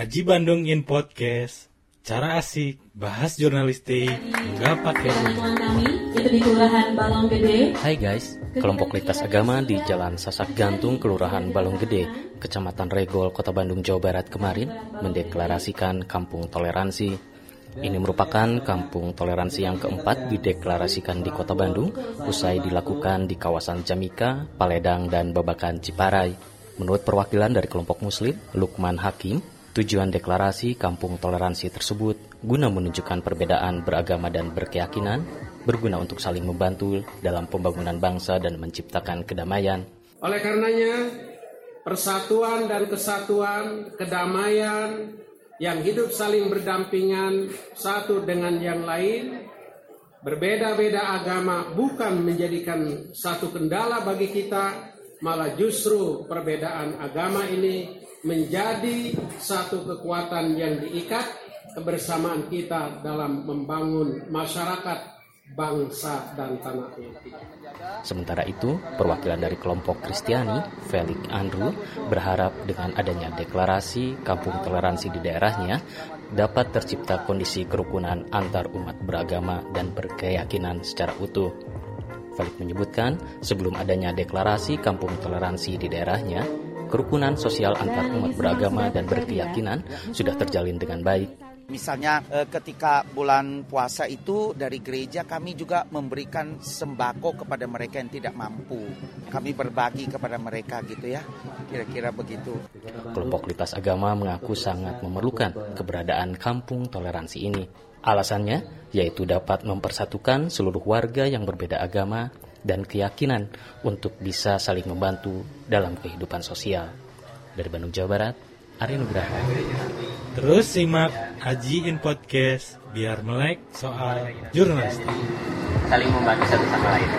Haji Bandung in Podcast. Cara asik, bahas jurnalistik, nggak pakai itu di Kelurahan Balong Gede. Hai guys, kelompok lintas agama di Jalan Sasak Gantung, Kelurahan Balong Gede, Kecamatan Regol, Kota Bandung, Jawa Barat kemarin mendeklarasikan Kampung Toleransi. Ini merupakan kampung toleransi yang keempat dideklarasikan di Kota Bandung, usai dilakukan di kawasan Jamika, Paledang, dan Babakan Ciparai. Menurut perwakilan dari kelompok Muslim, Lukman Hakim, Tujuan deklarasi kampung toleransi tersebut guna menunjukkan perbedaan beragama dan berkeyakinan, berguna untuk saling membantu dalam pembangunan bangsa dan menciptakan kedamaian. Oleh karenanya, persatuan dan kesatuan, kedamaian yang hidup saling berdampingan satu dengan yang lain, berbeda-beda agama bukan menjadikan satu kendala bagi kita, malah justru perbedaan agama ini menjadi satu kekuatan yang diikat kebersamaan kita dalam membangun masyarakat, bangsa, dan tanah air. Sementara itu, perwakilan dari kelompok Kristiani, Felix Andrew, berharap dengan adanya deklarasi kampung toleransi di daerahnya dapat tercipta kondisi kerukunan antar umat beragama dan berkeyakinan secara utuh. Felix menyebutkan, sebelum adanya deklarasi kampung toleransi di daerahnya, kerukunan sosial antar umat beragama dan berkeyakinan sudah terjalin dengan baik. Misalnya eh, ketika bulan puasa itu dari gereja kami juga memberikan sembako kepada mereka yang tidak mampu. Kami berbagi kepada mereka gitu ya. Kira-kira begitu. Kelompok lintas agama mengaku sangat memerlukan keberadaan kampung toleransi ini. Alasannya yaitu dapat mempersatukan seluruh warga yang berbeda agama dan keyakinan untuk bisa saling membantu dalam kehidupan sosial. Dari Bandung, Jawa Barat, Arya Nugraha. Terus simak Haji in Podcast biar melek soal jurnalistik. Saling membantu satu sama lain.